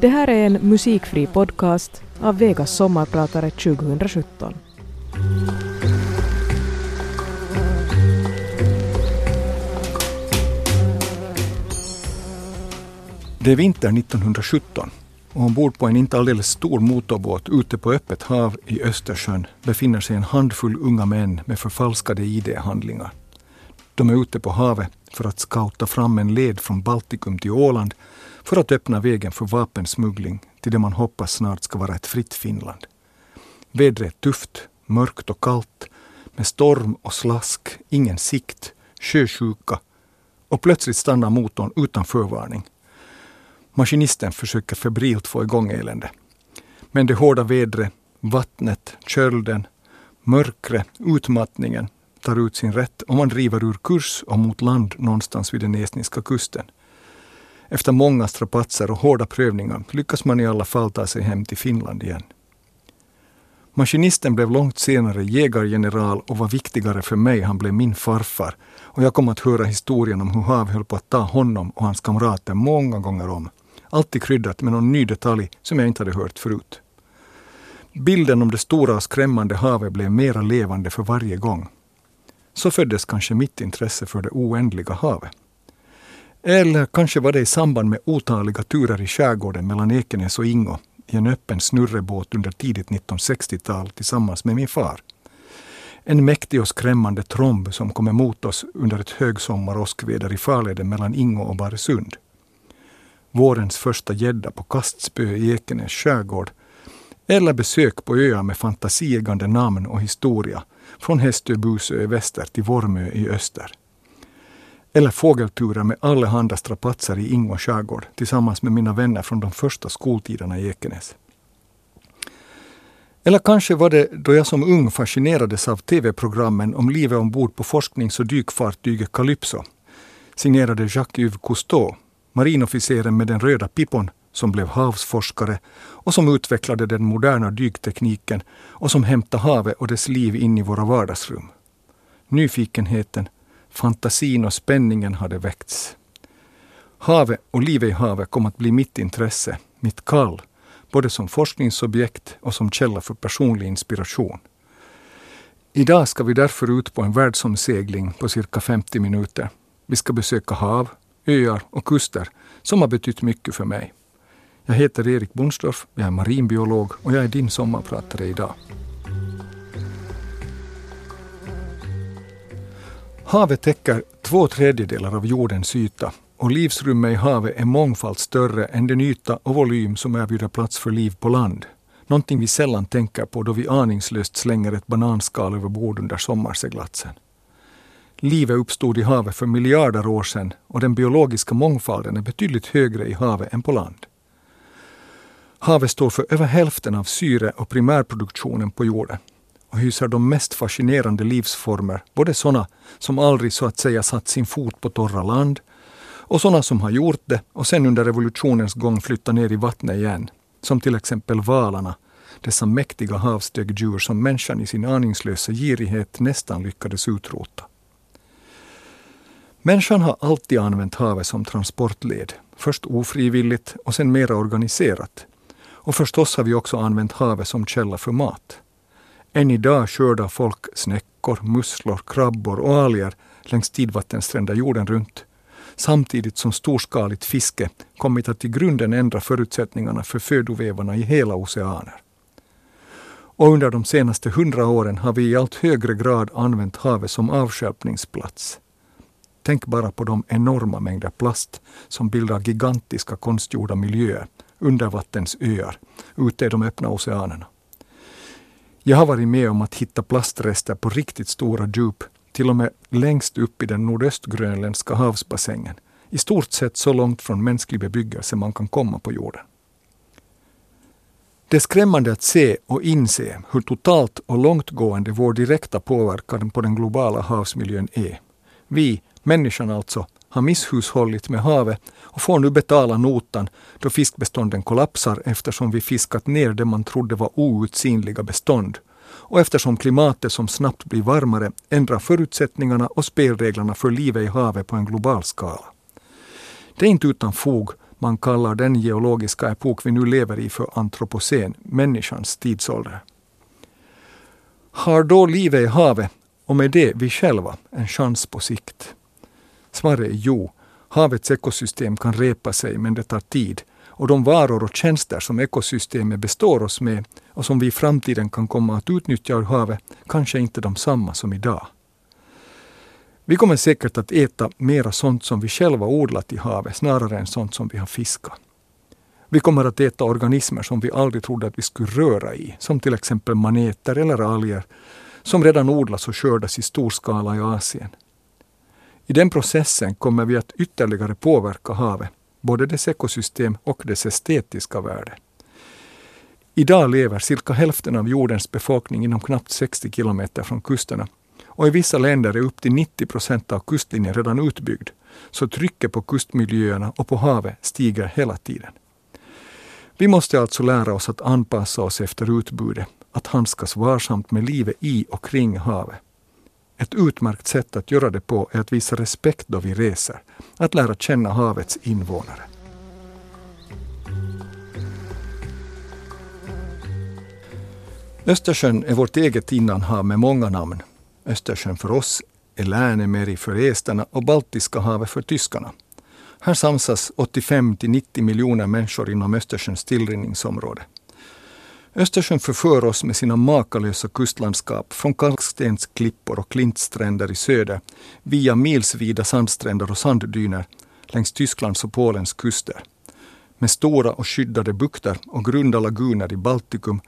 Det här är en musikfri podcast av Vegas sommarpratare 2017. Det är vinter 1917 och ombord på en inte alldeles stor motorbåt ute på öppet hav i Östersjön befinner sig en handfull unga män med förfalskade ID-handlingar. De är ute på havet för att scouta fram en led från Baltikum till Åland för att öppna vägen för vapensmuggling till det man hoppas snart ska vara ett fritt Finland. Vädret är tufft, mörkt och kallt med storm och slask, ingen sikt, sjösjuka och plötsligt stannar motorn utan förvarning. Maskinisten försöker febrilt få igång elände. Men det hårda vädret, vattnet, kölden, mörkret, utmattningen tar ut sin rätt och man driver ur kurs och mot land någonstans vid den estniska kusten. Efter många strapatser och hårda prövningar lyckas man i alla fall ta sig hem till Finland igen. Maskinisten blev långt senare jägargeneral och var viktigare för mig, han blev min farfar. Och jag kom att höra historien om hur hav höll på att ta honom och hans kamrater många gånger om. Alltid kryddat med någon ny detalj som jag inte hade hört förut. Bilden om det stora och skrämmande havet blev mera levande för varje gång. Så föddes kanske mitt intresse för det oändliga havet. Eller kanske var det i samband med otaliga turer i skärgården mellan Ekenäs och Ingo i en öppen snurrebåt under tidigt 1960-tal tillsammans med min far. En mäktig och skrämmande tromb som kom emot oss under ett högsommaråskväder i farleden mellan Ingo och Baresund. Vårens första gädda på kastspö i Ekenäs skärgård eller besök på öar med fantasieggande namn och historia från Hästö Busö i väster till Vormö i öster. Eller fågelturer med allehanda strapatser i Ingå skärgård tillsammans med mina vänner från de första skoltiderna i Ekenäs. Eller kanske var det då jag som ung fascinerades av tv-programmen om livet ombord på forsknings och dykfartyget Calypso, signerade Jacques-Yves Cousteau, marinofficeren med den röda pippon som blev havsforskare och som utvecklade den moderna dyktekniken och som hämtade havet och dess liv in i våra vardagsrum. Nyfikenheten, fantasin och spänningen hade väckts. Havet och livet i havet kom att bli mitt intresse, mitt kall, både som forskningsobjekt och som källa för personlig inspiration. Idag ska vi därför ut på en världsomsegling på cirka 50 minuter. Vi ska besöka hav, öar och kuster som har betytt mycket för mig. Jag heter Erik Bonsdorf, jag är marinbiolog och jag är din sommarpratare idag. Havet täcker två tredjedelar av jordens yta och livsrummet i havet är mångfalt större än den yta och volym som erbjuder plats för liv på land. Någonting vi sällan tänker på då vi aningslöst slänger ett bananskal över bord under sommarseglatsen. Livet uppstod i havet för miljarder år sedan och den biologiska mångfalden är betydligt högre i havet än på land. Havet står för över hälften av syre och primärproduktionen på jorden och hyser de mest fascinerande livsformer, både sådana som aldrig så att säga satt sin fot på torra land och sådana som har gjort det och sen under revolutionens gång flyttat ner i vattnet igen, som till exempel valarna, dessa mäktiga havsdäggdjur som människan i sin aningslösa girighet nästan lyckades utrota. Människan har alltid använt havet som transportled, först ofrivilligt och sen mera organiserat. Och förstås har vi också använt havet som källa för mat. Än idag skördar folk snäckor, musslor, krabbor och alger längs tidvattenstränder jorden runt. Samtidigt som storskaligt fiske kommit att i grunden ändra förutsättningarna för födovävarna i hela oceaner. Och under de senaste hundra åren har vi i allt högre grad använt havet som avstjälpningsplats. Tänk bara på de enorma mängder plast som bildar gigantiska konstgjorda miljöer, undervattensöar, ute i de öppna oceanerna. Jag har varit med om att hitta plastrester på riktigt stora djup, till och med längst upp i den nordöstgrönländska havsbassängen, i stort sett så långt från mänsklig bebyggelse man kan komma på jorden. Det är skrämmande att se och inse hur totalt och långtgående vår direkta påverkan på den globala havsmiljön är. Vi, människan alltså, har misshushållit med havet och får nu betala notan då fiskbestånden kollapsar eftersom vi fiskat ner det man trodde var outsinliga bestånd och eftersom klimatet som snabbt blir varmare ändrar förutsättningarna och spelreglerna för livet i havet på en global skala. Det är inte utan fog Man kallar den geologiska epok vi nu lever i för antropocen, människans tidsålder. Har då livet i havet och med det vi själva en chans på sikt? Svaret är jo. Havets ekosystem kan repa sig men det tar tid och de varor och tjänster som ekosystemet består oss med och som vi i framtiden kan komma att utnyttja ur havet kanske inte de samma som idag. Vi kommer säkert att äta mera sånt som vi själva odlat i havet snarare än sånt som vi har fiskat. Vi kommer att äta organismer som vi aldrig trodde att vi skulle röra i, som till exempel maneter eller alger, som redan odlas och skördas i stor skala i Asien. I den processen kommer vi att ytterligare påverka havet, både dess ekosystem och dess estetiska värde. Idag lever cirka hälften av jordens befolkning inom knappt 60 kilometer från kusterna och i vissa länder är upp till 90 procent av kustlinjen redan utbyggd, så trycket på kustmiljöerna och på havet stiger hela tiden. Vi måste alltså lära oss att anpassa oss efter utbudet, att handskas varsamt med livet i och kring havet. Ett utmärkt sätt att göra det på är att visa respekt då vi reser, att lära känna havets invånare. Östersjön är vårt eget innanhav med många namn. Östersjön för oss är Läänemeri för esterna och Baltiska havet för tyskarna. Här samsas 85 till 90 miljoner människor inom Östersjöns tillrinningsområde. Östersjön förför oss med sina makalösa kustlandskap från kalkstensklippor och klintstränder i söder via milsvida sandstränder och sanddyner längs Tysklands och Polens kuster. Med stora och skyddade bukter och grunda laguner i Baltikum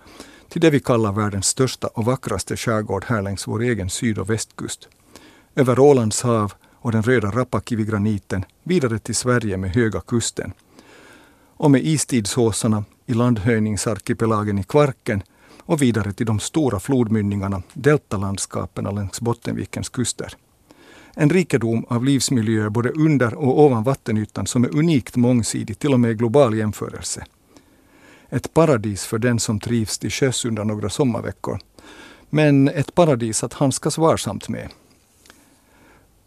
till det vi kallar världens största och vackraste skärgård här längs vår egen syd och västkust. Över Ålands hav och den röda Rapakivigraniten vidare till Sverige med Höga kusten. Och med istidsåsarna i landhöjningsarkipelagen i Kvarken och vidare till de stora flodmynningarna, deltalandskapen längs Bottenvikens kuster. En rikedom av livsmiljöer både under och ovan vattenytan som är unikt mångsidig, till och med i global jämförelse. Ett paradis för den som trivs till sjöss under några sommarveckor. Men ett paradis att handskas varsamt med.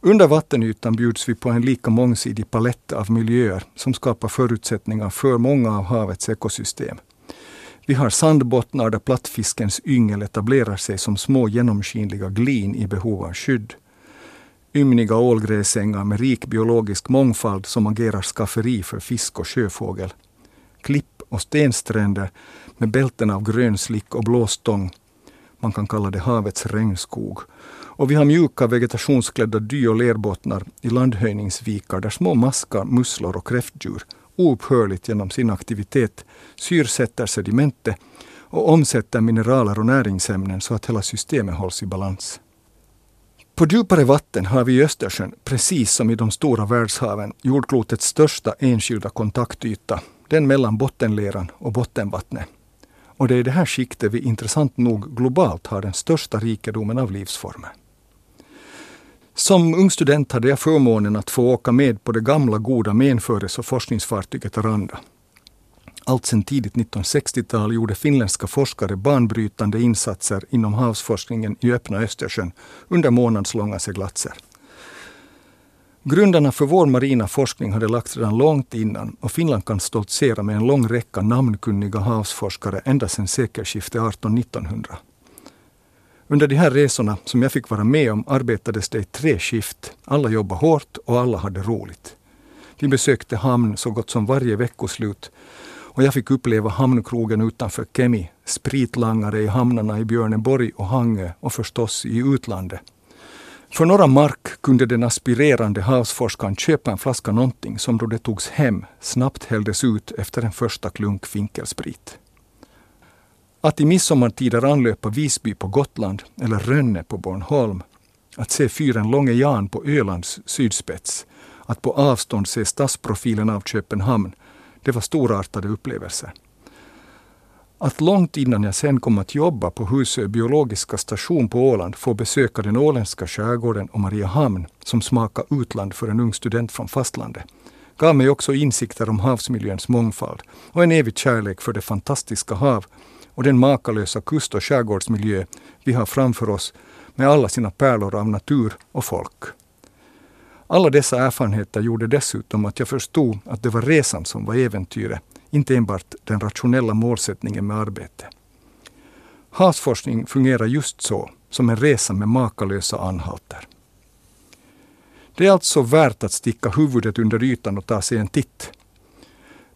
Under vattenytan bjuds vi på en lika mångsidig palett av miljöer som skapar förutsättningar för många av havets ekosystem. Vi har sandbottnar där plattfiskens yngel etablerar sig som små genomskinliga glin i behov av skydd. Ymniga ålgräsängar med rik biologisk mångfald som agerar skafferi för fisk och sjöfågel. Klipp och stenstränder med bälten av grön slick och blåstång. Man kan kalla det havets regnskog och vi har mjuka vegetationsklädda dy och lerbottnar i landhöjningsvikar där små maskar, musslor och kräftdjur oupphörligt genom sin aktivitet syrsätter sedimentet och omsätter mineraler och näringsämnen så att hela systemet hålls i balans. På djupare vatten har vi i Östersjön, precis som i de stora världshaven, jordklotets största enskilda kontaktyta, den mellan bottenleran och bottenvattnet. Och det är i det här skiktet vi intressant nog globalt har den största rikedomen av livsformer. Som ung student hade jag förmånen att få åka med på det gamla goda menföres och forskningsfartyget Aranda. Allt sedan tidigt 1960-tal gjorde finländska forskare banbrytande insatser inom havsforskningen i öppna Östersjön under månadslånga seglatser. Grunderna för vår marina forskning hade lagts redan långt innan och Finland kan stoltsera med en lång räcka namnkunniga havsforskare ända sedan sekelskiftet 1800-1900. Under de här resorna som jag fick vara med om arbetades det i tre skift. Alla jobbade hårt och alla hade roligt. Vi besökte hamn så gott som varje veckoslut och jag fick uppleva hamnkrogen utanför Kemi, spritlangare i hamnarna i Björneborg och Hangö och förstås i utlandet. För några mark kunde den aspirerande havsforskaren köpa en flaska någonting som då det togs hem snabbt hälldes ut efter en första klunk finkelsprit. Att i midsommartider anlöpa Visby på Gotland eller Rönne på Bornholm, att se fyren Långe Jan på Ölands sydspets, att på avstånd se stadsprofilen av Köpenhamn, det var storartade upplevelser. Att långt innan jag sen kom att jobba på Husö biologiska station på Åland få besöka den åländska skärgården och Mariehamn, som smaka utland för en ung student från fastlandet, gav mig också insikter om havsmiljöns mångfald och en evig kärlek för det fantastiska hav och den makalösa kust och skärgårdsmiljö vi har framför oss med alla sina pärlor av natur och folk. Alla dessa erfarenheter gjorde dessutom att jag förstod att det var resan som var äventyret, inte enbart den rationella målsättningen med arbete. Havsforskning fungerar just så, som en resa med makalösa anhalter. Det är alltså värt att sticka huvudet under ytan och ta sig en titt.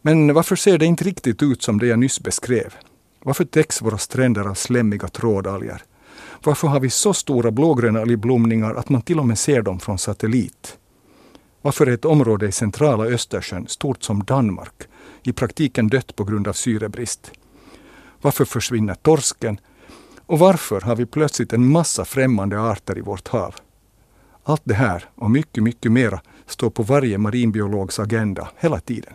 Men varför ser det inte riktigt ut som det jag nyss beskrev? Varför täcks våra stränder av slemmiga trådalger? Varför har vi så stora blågröna algblomningar att man till och med ser dem från satellit? Varför är ett område i centrala Östersjön, stort som Danmark, i praktiken dött på grund av syrebrist? Varför försvinner torsken? Och varför har vi plötsligt en massa främmande arter i vårt hav? Allt det här och mycket, mycket mera står på varje marinbiologs agenda hela tiden.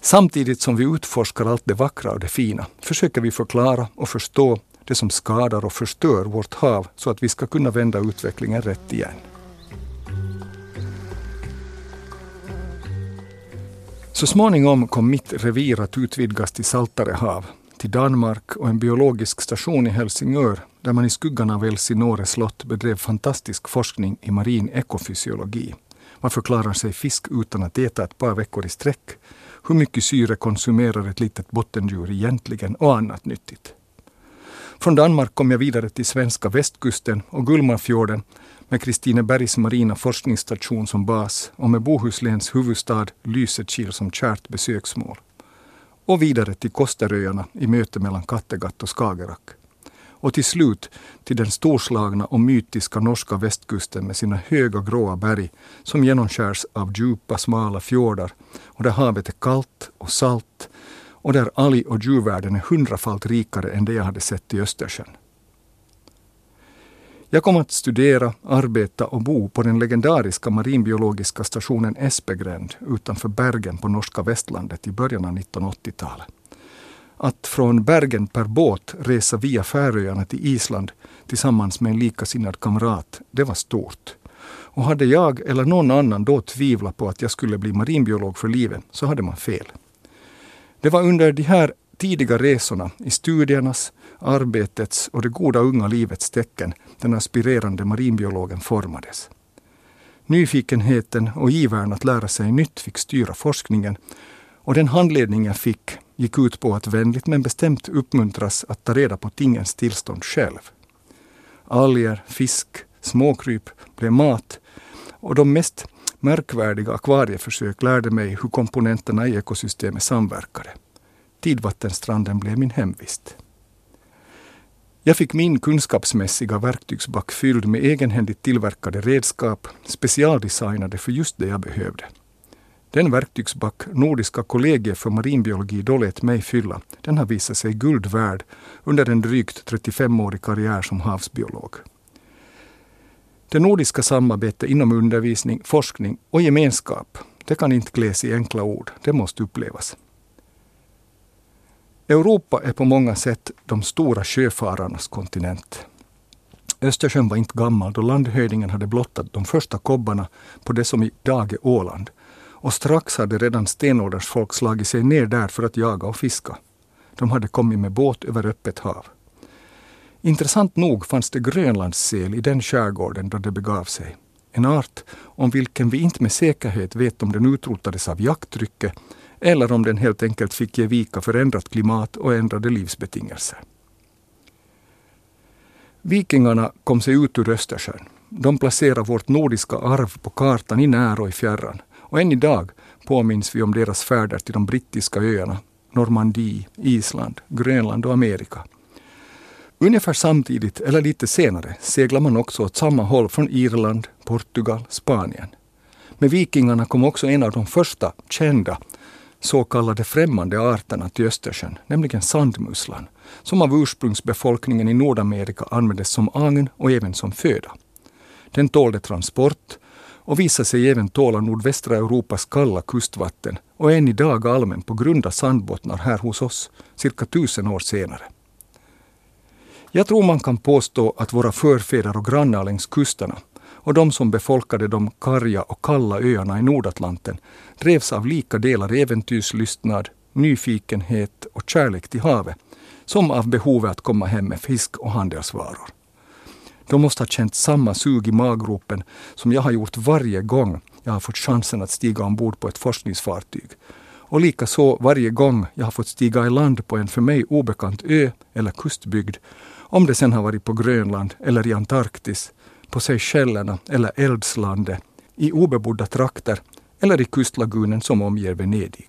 Samtidigt som vi utforskar allt det vackra och det fina försöker vi förklara och förstå det som skadar och förstör vårt hav så att vi ska kunna vända utvecklingen rätt igen. Så småningom kom mitt revir att utvidgas till saltare hav, till Danmark och en biologisk station i Helsingör där man i skuggan av Elsinore slott bedrev fantastisk forskning i marin ekofysiologi. Varför klarar sig fisk utan att äta ett par veckor i sträck? Hur mycket syre konsumerar ett litet bottendjur egentligen och annat nyttigt? Från Danmark kom jag vidare till svenska västkusten och Gullmarfjorden med Kristinebergs marina forskningsstation som bas och med Bohusläns huvudstad Lysekil som kärt besöksmål. Och vidare till Kosteröarna i möte mellan Kattegatt och Skagerrak. Och till slut till den storslagna och mytiska norska västkusten med sina höga gråa berg som genomskärs av djupa smala fjordar och där havet är kallt och salt och där alg och djurvärlden är hundrafalt rikare än det jag hade sett i Östersjön. Jag kom att studera, arbeta och bo på den legendariska marinbiologiska stationen Espegränd utanför Bergen på norska västlandet i början av 1980-talet. Att från Bergen per båt resa via Färöarna till Island tillsammans med en likasinnad kamrat, det var stort. Och hade jag eller någon annan då tvivlat på att jag skulle bli marinbiolog för livet så hade man fel. Det var under de här tidiga resorna i studiernas, arbetets och det goda unga livets tecken den aspirerande marinbiologen formades. Nyfikenheten och ivern att lära sig nytt fick styra forskningen och den handledning jag fick gick ut på att vänligt men bestämt uppmuntras att ta reda på tingens tillstånd själv. Alger, fisk, småkryp blev mat och de mest märkvärdiga akvarieförsök lärde mig hur komponenterna i ekosystemet samverkade. Tidvattenstranden blev min hemvist. Jag fick min kunskapsmässiga verktygsback fylld med egenhändigt tillverkade redskap, specialdesignade för just det jag behövde. Den verktygsback Nordiska kollegiet för marinbiologi då lät mig fylla, den har visat sig guld värd under en drygt 35-årig karriär som havsbiolog. Det nordiska samarbetet inom undervisning, forskning och gemenskap, det kan inte kläs i enkla ord, det måste upplevas. Europa är på många sätt de stora sjöfararnas kontinent. Östersjön var inte gammal då landhöjningen hade blottat de första kobbarna på det som idag är Åland. Och strax hade redan stenålders folk slagit sig ner där för att jaga och fiska. De hade kommit med båt över öppet hav. Intressant nog fanns det grönlandssel i den skärgården då det begav sig. En art om vilken vi inte med säkerhet vet om den utrotades av jakttrycket eller om den helt enkelt fick ge vika för ändrat klimat och ändrade livsbetingelser. Vikingarna kom sig ut ur Östersjön. De placerade vårt nordiska arv på kartan i när och i fjärran. Och än idag påminns vi om deras färder till de brittiska öarna, Normandie, Island, Grönland och Amerika. Ungefär samtidigt, eller lite senare, seglar man också åt samma håll från Irland, Portugal, Spanien. Med vikingarna kom också en av de första kända så kallade främmande arterna till Östersjön, nämligen sandmusslan, som av ursprungsbefolkningen i Nordamerika användes som agn och även som föda. Den tålde transport och visade sig även tåla nordvästra Europas kalla kustvatten och än idag allmän på grunda sandbottnar här hos oss, cirka tusen år senare. Jag tror man kan påstå att våra förfäder och grannar längs kusterna och de som befolkade de karga och kalla öarna i Nordatlanten drevs av lika delar äventyrslystnad, nyfikenhet och kärlek till havet, som av behovet att komma hem med fisk och handelsvaror. De måste ha känt samma sug i maggropen som jag har gjort varje gång jag har fått chansen att stiga ombord på ett forskningsfartyg. Och likaså varje gång jag har fått stiga i land på en för mig obekant ö eller kustbygd, om det sen har varit på Grönland eller i Antarktis, på Seychellerna eller Eldslandet, i obebodda trakter eller i kustlagunen som omger Venedig.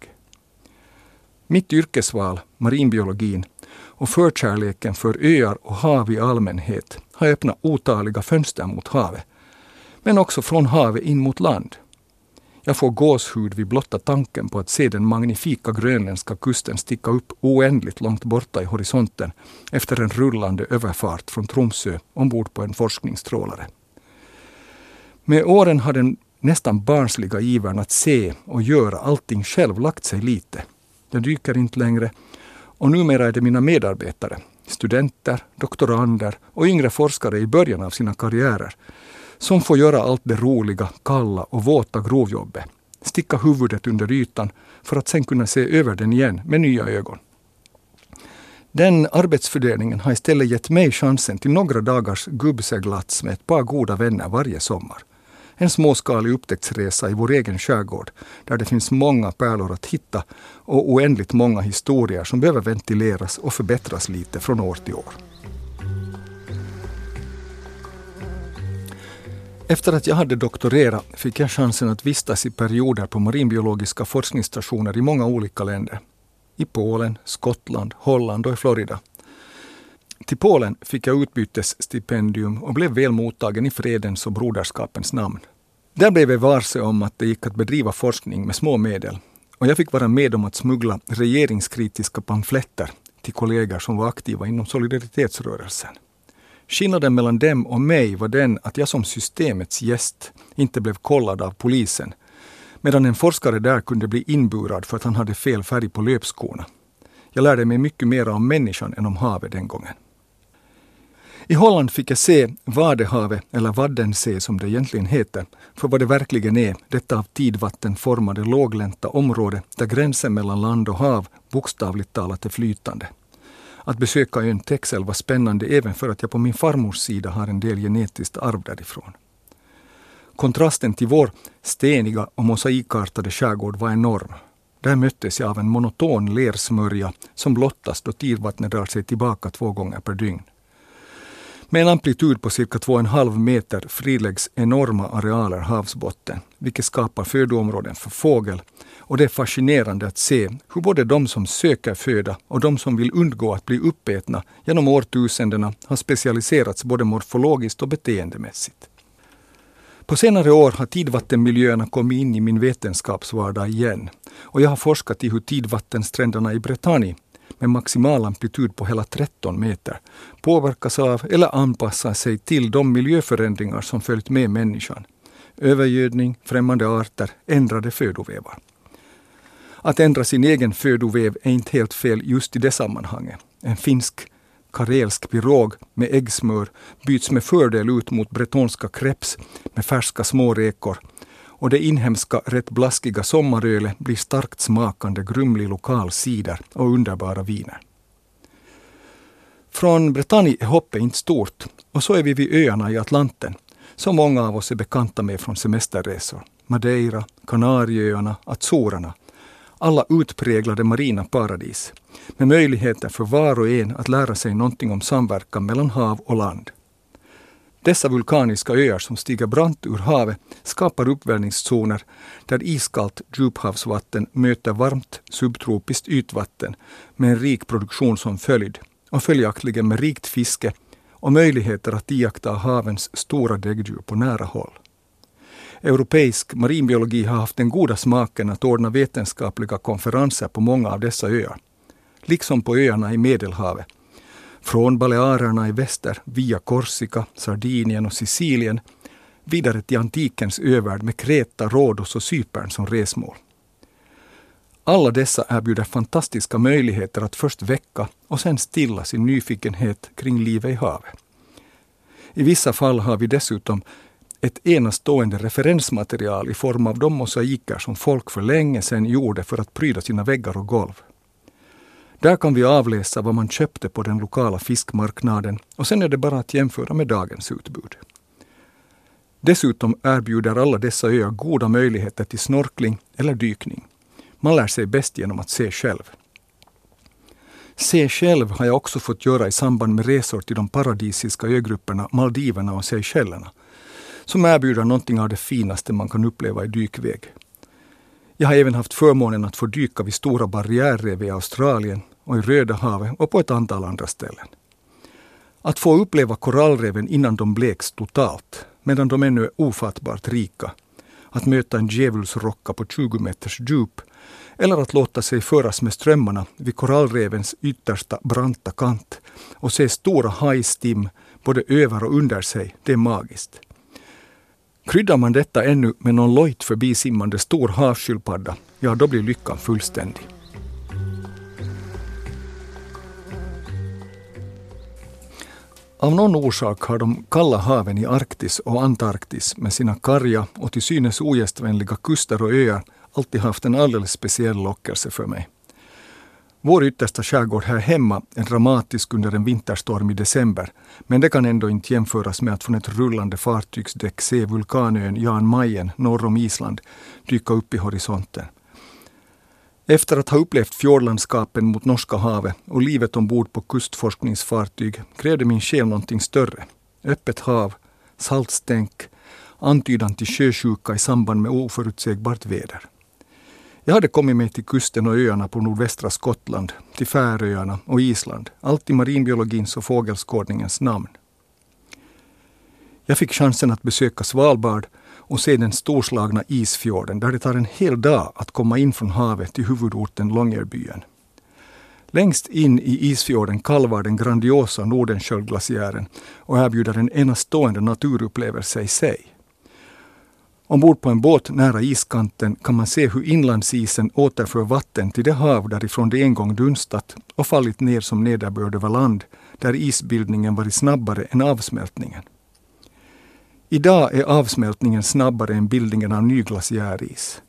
Mitt yrkesval, marinbiologin, och förkärleken för öar och hav i allmänhet har öppnat otaliga fönster mot havet, men också från havet in mot land. Jag får gåshud vid blotta tanken på att se den magnifika grönländska kusten sticka upp oändligt långt borta i horisonten efter en rullande överfart från Tromsö ombord på en forskningstrålare. Med åren har den nästan barnsliga ivern att se och göra allting själv lagt sig lite. Jag dyker inte längre och numera är det mina medarbetare, studenter, doktorander och yngre forskare i början av sina karriärer som får göra allt det roliga, kalla och våta grovjobbet. Sticka huvudet under ytan för att sen kunna se över den igen med nya ögon. Den arbetsfördelningen har istället gett mig chansen till några dagars gubbseglats med ett par goda vänner varje sommar. En småskalig upptäcktsresa i vår egen skärgård där det finns många pärlor att hitta och oändligt många historier som behöver ventileras och förbättras lite från år till år. Efter att jag hade doktorerat fick jag chansen att vistas i perioder på marinbiologiska forskningsstationer i många olika länder. I Polen, Skottland, Holland och i Florida. Till Polen fick jag utbytesstipendium och blev väl mottagen i fredens och broderskapens namn. Där blev jag varse om att det gick att bedriva forskning med små medel och jag fick vara med om att smuggla regeringskritiska pamfletter till kollegor som var aktiva inom solidaritetsrörelsen. Skillnaden mellan dem och mig var den att jag som systemets gäst inte blev kollad av polisen, medan en forskare där kunde bli inburad för att han hade fel färg på löpskorna. Jag lärde mig mycket mer om människan än om havet den gången. I Holland fick jag se Vadehavet, eller Vaddensee som det egentligen heter, för vad det verkligen är, detta av tidvatten formade låglänta område där gränsen mellan land och hav bokstavligt talat är flytande. Att besöka ön Texel var spännande även för att jag på min farmors sida har en del genetiskt arv därifrån. Kontrasten till vår steniga och mosaikartade skärgård var enorm. Där möttes jag av en monoton lersmörja som blottas då tidvattnet drar sig tillbaka två gånger per dygn. Med en amplitud på cirka 2,5 meter friläggs enorma arealer havsbotten, vilket skapar födoområden för fågel. Och det är fascinerande att se hur både de som söker föda och de som vill undgå att bli uppätna genom årtusendena har specialiserats både morfologiskt och beteendemässigt. På senare år har tidvattenmiljöerna kommit in i min vetenskapsvardag igen och jag har forskat i hur tidvattenstränderna i Bretagne med maximal amplitud på hela 13 meter påverkas av eller anpassar sig till de miljöförändringar som följt med människan. Övergödning, främmande arter, ändrade födovävar. Att ändra sin egen födoväv är inte helt fel just i det sammanhanget. En finsk karelsk pirog med äggsmör byts med fördel ut mot bretonska kreps med färska små räkor och det inhemska rätt blaskiga sommarölet blir starkt smakande grumlig lokal cider och underbara viner. Från Bretagne är hoppet inte stort och så är vi vid öarna i Atlanten, som många av oss är bekanta med från semesterresor. Madeira, Kanarieöarna, Azorerna. Alla utpräglade marina paradis med möjligheter för var och en att lära sig någonting om samverkan mellan hav och land. Dessa vulkaniska öar som stiger brant ur havet skapar uppvärmningszoner där iskallt djuphavsvatten möter varmt subtropiskt ytvatten med en rik produktion som följd och följaktligen med rikt fiske och möjligheter att iaktta havens stora däggdjur på nära håll. Europeisk marinbiologi har haft den goda smaken att ordna vetenskapliga konferenser på många av dessa öar, liksom på öarna i Medelhavet från Balearerna i väster via Korsika, Sardinien och Sicilien vidare till antikens övärld med Kreta, Rhodos och Cypern som resmål. Alla dessa erbjuder fantastiska möjligheter att först väcka och sen stilla sin nyfikenhet kring livet i havet. I vissa fall har vi dessutom ett enastående referensmaterial i form av de mosaiker som folk för länge sedan gjorde för att pryda sina väggar och golv. Där kan vi avläsa vad man köpte på den lokala fiskmarknaden och sen är det bara att jämföra med dagens utbud. Dessutom erbjuder alla dessa öar goda möjligheter till snorkling eller dykning. Man lär sig bäst genom att se själv. Se själv har jag också fått göra i samband med resor till de paradisiska ögrupperna Maldiverna och Seychellerna, som erbjuder någonting av det finaste man kan uppleva i dykväg. Jag har även haft förmånen att få dyka vid Stora barriärrev i Australien och i Röda havet och på ett antal andra ställen. Att få uppleva korallreven innan de bleks totalt, medan de ännu är ofattbart rika. Att möta en djävulsrocka på 20 meters djup eller att låta sig föras med strömmarna vid korallrevens yttersta branta kant och se stora hajstim både över och under sig, det är magiskt. Kryddar man detta ännu med någon lojt förbisimmande stor havsskyltpadda, ja då blir lyckan fullständig. Av någon orsak har de kalla haven i Arktis och Antarktis med sina karga och till synes ogästvänliga kuster och öar alltid haft en alldeles speciell lockelse för mig. Vår yttersta skärgård här hemma är dramatisk under en vinterstorm i december, men det kan ändå inte jämföras med att från ett rullande fartygsdäck se vulkanön Jan Mayen norr om Island dyka upp i horisonten. Efter att ha upplevt fjordlandskapen mot Norska havet och livet ombord på kustforskningsfartyg krävde min själ någonting större. Öppet hav, saltstänk, antydan till sjösjuka i samband med oförutsägbart väder. Jag hade kommit mig till kusten och öarna på nordvästra Skottland, till Färöarna och Island, allt i marinbiologins och fågelskådningens namn. Jag fick chansen att besöka Svalbard och se den storslagna isfjorden där det tar en hel dag att komma in från havet till huvudorten Longyearbyen. Längst in i isfjorden kalvar den grandiosa Nordenskiöldglaciären och erbjuder en enastående naturupplevelse i sig. Ombord på en båt nära iskanten kan man se hur inlandsisen återför vatten till det hav därifrån det en gång dunstat och fallit ner som nederbörd över land, där isbildningen varit snabbare än avsmältningen. Idag är avsmältningen snabbare än bildningen av ny glaciäris.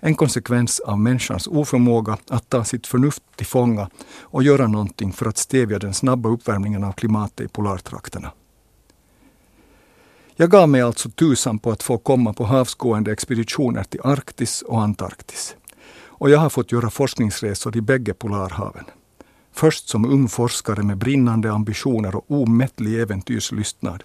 En konsekvens av människans oförmåga att ta sitt förnuft till fånga och göra någonting för att stävja den snabba uppvärmningen av klimatet i polartrakterna. Jag gav mig alltså tusan på att få komma på havsgående expeditioner till Arktis och Antarktis. Och jag har fått göra forskningsresor i bägge polarhaven. Först som ung forskare med brinnande ambitioner och omättlig äventyrslystnad.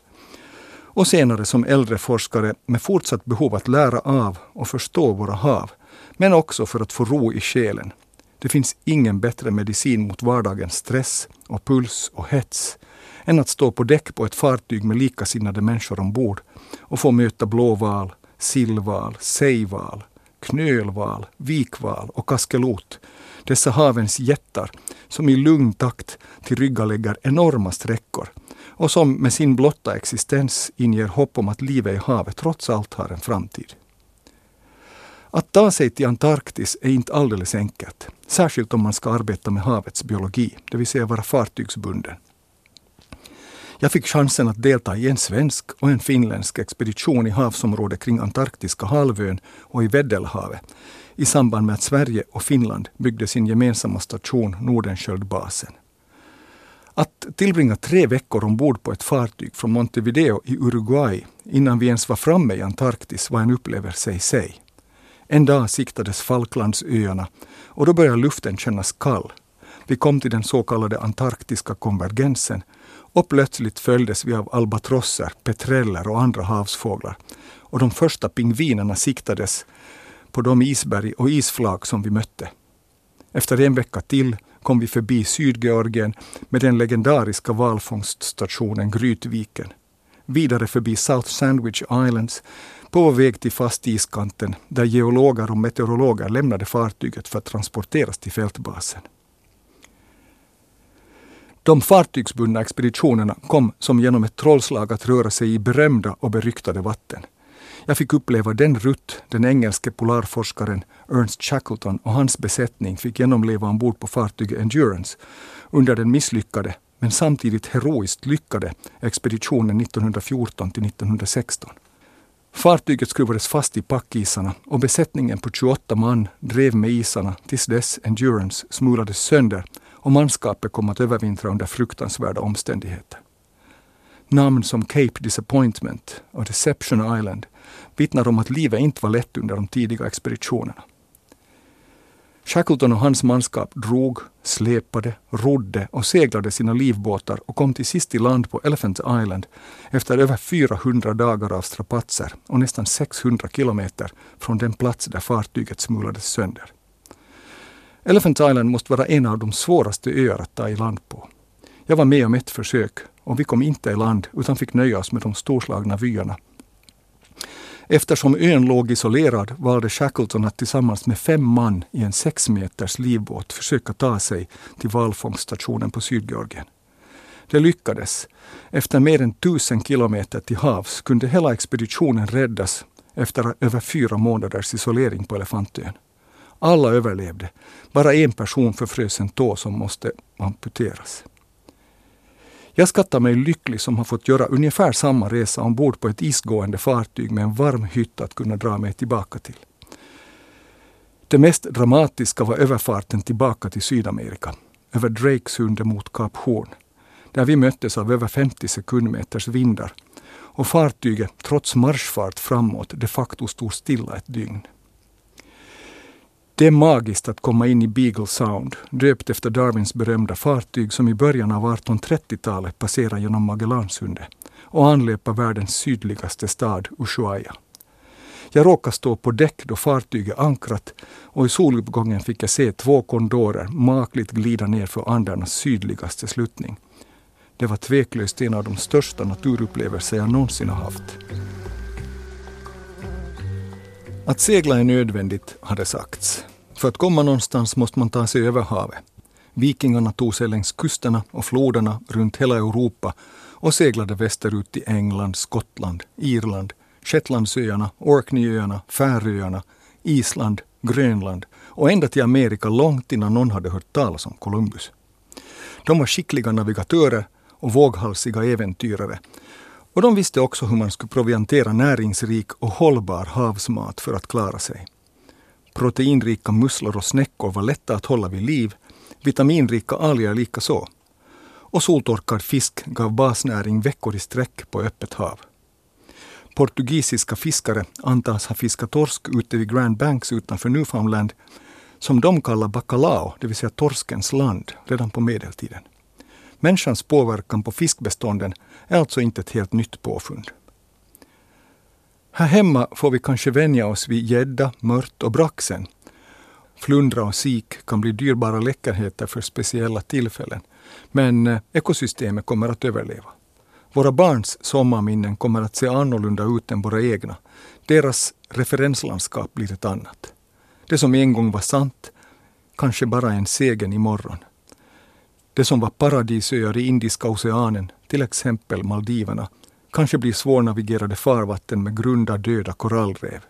Och senare som äldre forskare med fortsatt behov att lära av och förstå våra hav, men också för att få ro i själen. Det finns ingen bättre medicin mot vardagens stress och puls och hets än att stå på däck på ett fartyg med likasinnade människor ombord och få möta blåval, sillval, sejval, knölval, vikval och kaskelot. Dessa havens jättar som i lugn takt tillryggalägger enorma sträckor och som med sin blotta existens inger hopp om att livet i havet trots allt har en framtid. Att ta sig till Antarktis är inte alldeles enkelt, särskilt om man ska arbeta med havets biologi, det vill säga vara fartygsbunden. Jag fick chansen att delta i en svensk och en finländsk expedition i havsområdet kring Antarktiska halvön och i Weddellhavet i samband med att Sverige och Finland byggde sin gemensamma station Nordenskjöldbasen. Att tillbringa tre veckor ombord på ett fartyg från Montevideo i Uruguay innan vi ens var framme i Antarktis var en upplevelse i sig. En dag siktades Falklandsöarna och då började luften kännas kall. Vi kom till den så kallade antarktiska konvergensen och plötsligt följdes vi av albatrosser, petreller och andra havsfåglar. Och de första pingvinerna siktades på de isberg och isflak som vi mötte. Efter en vecka till kom vi förbi Sydgeorgien med den legendariska valfångststationen Grytviken. Vidare förbi South Sandwich Islands på vår väg till fastiskanten där geologer och meteorologer lämnade fartyget för att transporteras till fältbasen. De fartygsbundna expeditionerna kom som genom ett trollslag att röra sig i berömda och beryktade vatten. Jag fick uppleva den rutt den engelske polarforskaren Ernst Shackleton och hans besättning fick genomleva ombord på fartyget Endurance under den misslyckade, men samtidigt heroiskt lyckade expeditionen 1914 till 1916. Fartyget skruvades fast i packisarna och besättningen på 28 man drev med isarna tills dess Endurance smulades sönder och manskapet kom att övervintra under fruktansvärda omständigheter. Namn som Cape Disappointment och Deception Island vittnar om att livet inte var lätt under de tidiga expeditionerna. Shackleton och hans manskap drog, släpade, rodde och seglade sina livbåtar och kom till sist i land på Elephant Island efter över 400 dagar av strapatser och nästan 600 kilometer från den plats där fartyget smulades sönder. Elephant Island måste vara en av de svåraste öar att ta i land på. Jag var med om ett försök och vi kom inte i land utan fick nöja oss med de storslagna vyerna Eftersom ön låg isolerad valde Shackleton att tillsammans med fem man i en sex meters livbåt försöka ta sig till valfångststationen på Sydgeorgien. Det lyckades. Efter mer än tusen kilometer till havs kunde hela expeditionen räddas efter över fyra månaders isolering på Elefantön. Alla överlevde. Bara en person förfrös en tå som måste amputeras. Jag skattar mig lycklig som har fått göra ungefär samma resa ombord på ett isgående fartyg med en varm hytt att kunna dra mig tillbaka till. Det mest dramatiska var överfarten tillbaka till Sydamerika, över Drakesundet mot Kap Horn, där vi möttes av över 50 sekundmeters vindar och fartyget, trots marschfart framåt, de facto stod stilla ett dygn. Det är magiskt att komma in i Beagle Sound, döpt efter Darwins berömda fartyg som i början av 1830-talet passerar genom Magellansundet och anlöper världens sydligaste stad Ushuaia. Jag råkade stå på däck då fartyget ankrat och i soluppgången fick jag se två kondorer makligt glida ner för Andernas sydligaste sluttning. Det var tveklöst en av de största naturupplevelser jag någonsin har haft. Att segla är nödvändigt, har det sagts. För att komma någonstans måste man ta sig över havet. Vikingarna tog sig längs kusterna och floderna runt hela Europa och seglade västerut till England, Skottland, Irland, Shetlandsöarna, Orkneyöarna, Färöarna, Island, Grönland och ända till Amerika långt innan någon hade hört talas om Columbus. De var skickliga navigatörer och våghalsiga äventyrare. Och de visste också hur man skulle proviantera näringsrik och hållbar havsmat för att klara sig. Proteinrika musslor och snäckor var lätta att hålla vid liv, vitaminrika alger likaså. Och soltorkad fisk gav basnäring veckor i sträck på öppet hav. Portugisiska fiskare antas ha fiskat torsk ute vid Grand Banks utanför Newfoundland som de kallar bacalao, det vill säga torskens land, redan på medeltiden. Människans påverkan på fiskbestånden är alltså inte ett helt nytt påfund. Här hemma får vi kanske vänja oss vid gädda, mört och braxen. Flundra och sik kan bli dyrbara läckerheter för speciella tillfällen. Men eh, ekosystemet kommer att överleva. Våra barns sommarminnen kommer att se annorlunda ut än våra egna. Deras referenslandskap blir ett annat. Det som en gång var sant, kanske bara en segen imorgon. Det som var paradisöar i Indiska oceanen, till exempel Maldiverna, kanske blir svårnavigerade farvatten med grunda döda korallrev.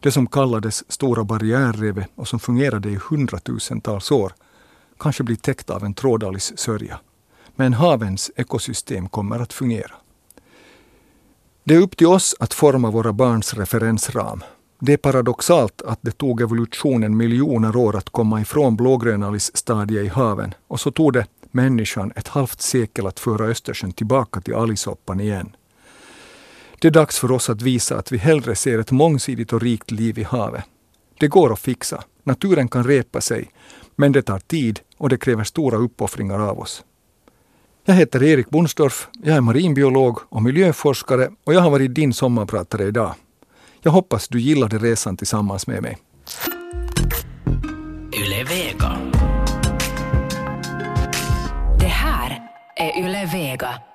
Det som kallades Stora barriärrevet och som fungerade i hundratusentals år kanske blir täckt av en trådalis sörja. Men havens ekosystem kommer att fungera. Det är upp till oss att forma våra barns referensram. Det är paradoxalt att det tog evolutionen miljoner år att komma ifrån blågrönalisstadiet i haven och så tog det människan ett halvt sekel att föra Östersjön tillbaka till algsoppan igen. Det är dags för oss att visa att vi hellre ser ett mångsidigt och rikt liv i havet. Det går att fixa. Naturen kan repa sig. Men det tar tid och det kräver stora uppoffringar av oss. Jag heter Erik Bonsdorf, jag är marinbiolog och miljöforskare och jag har varit din sommarpratare idag. Jag hoppas du gillade resan tillsammans med mig. Jäger.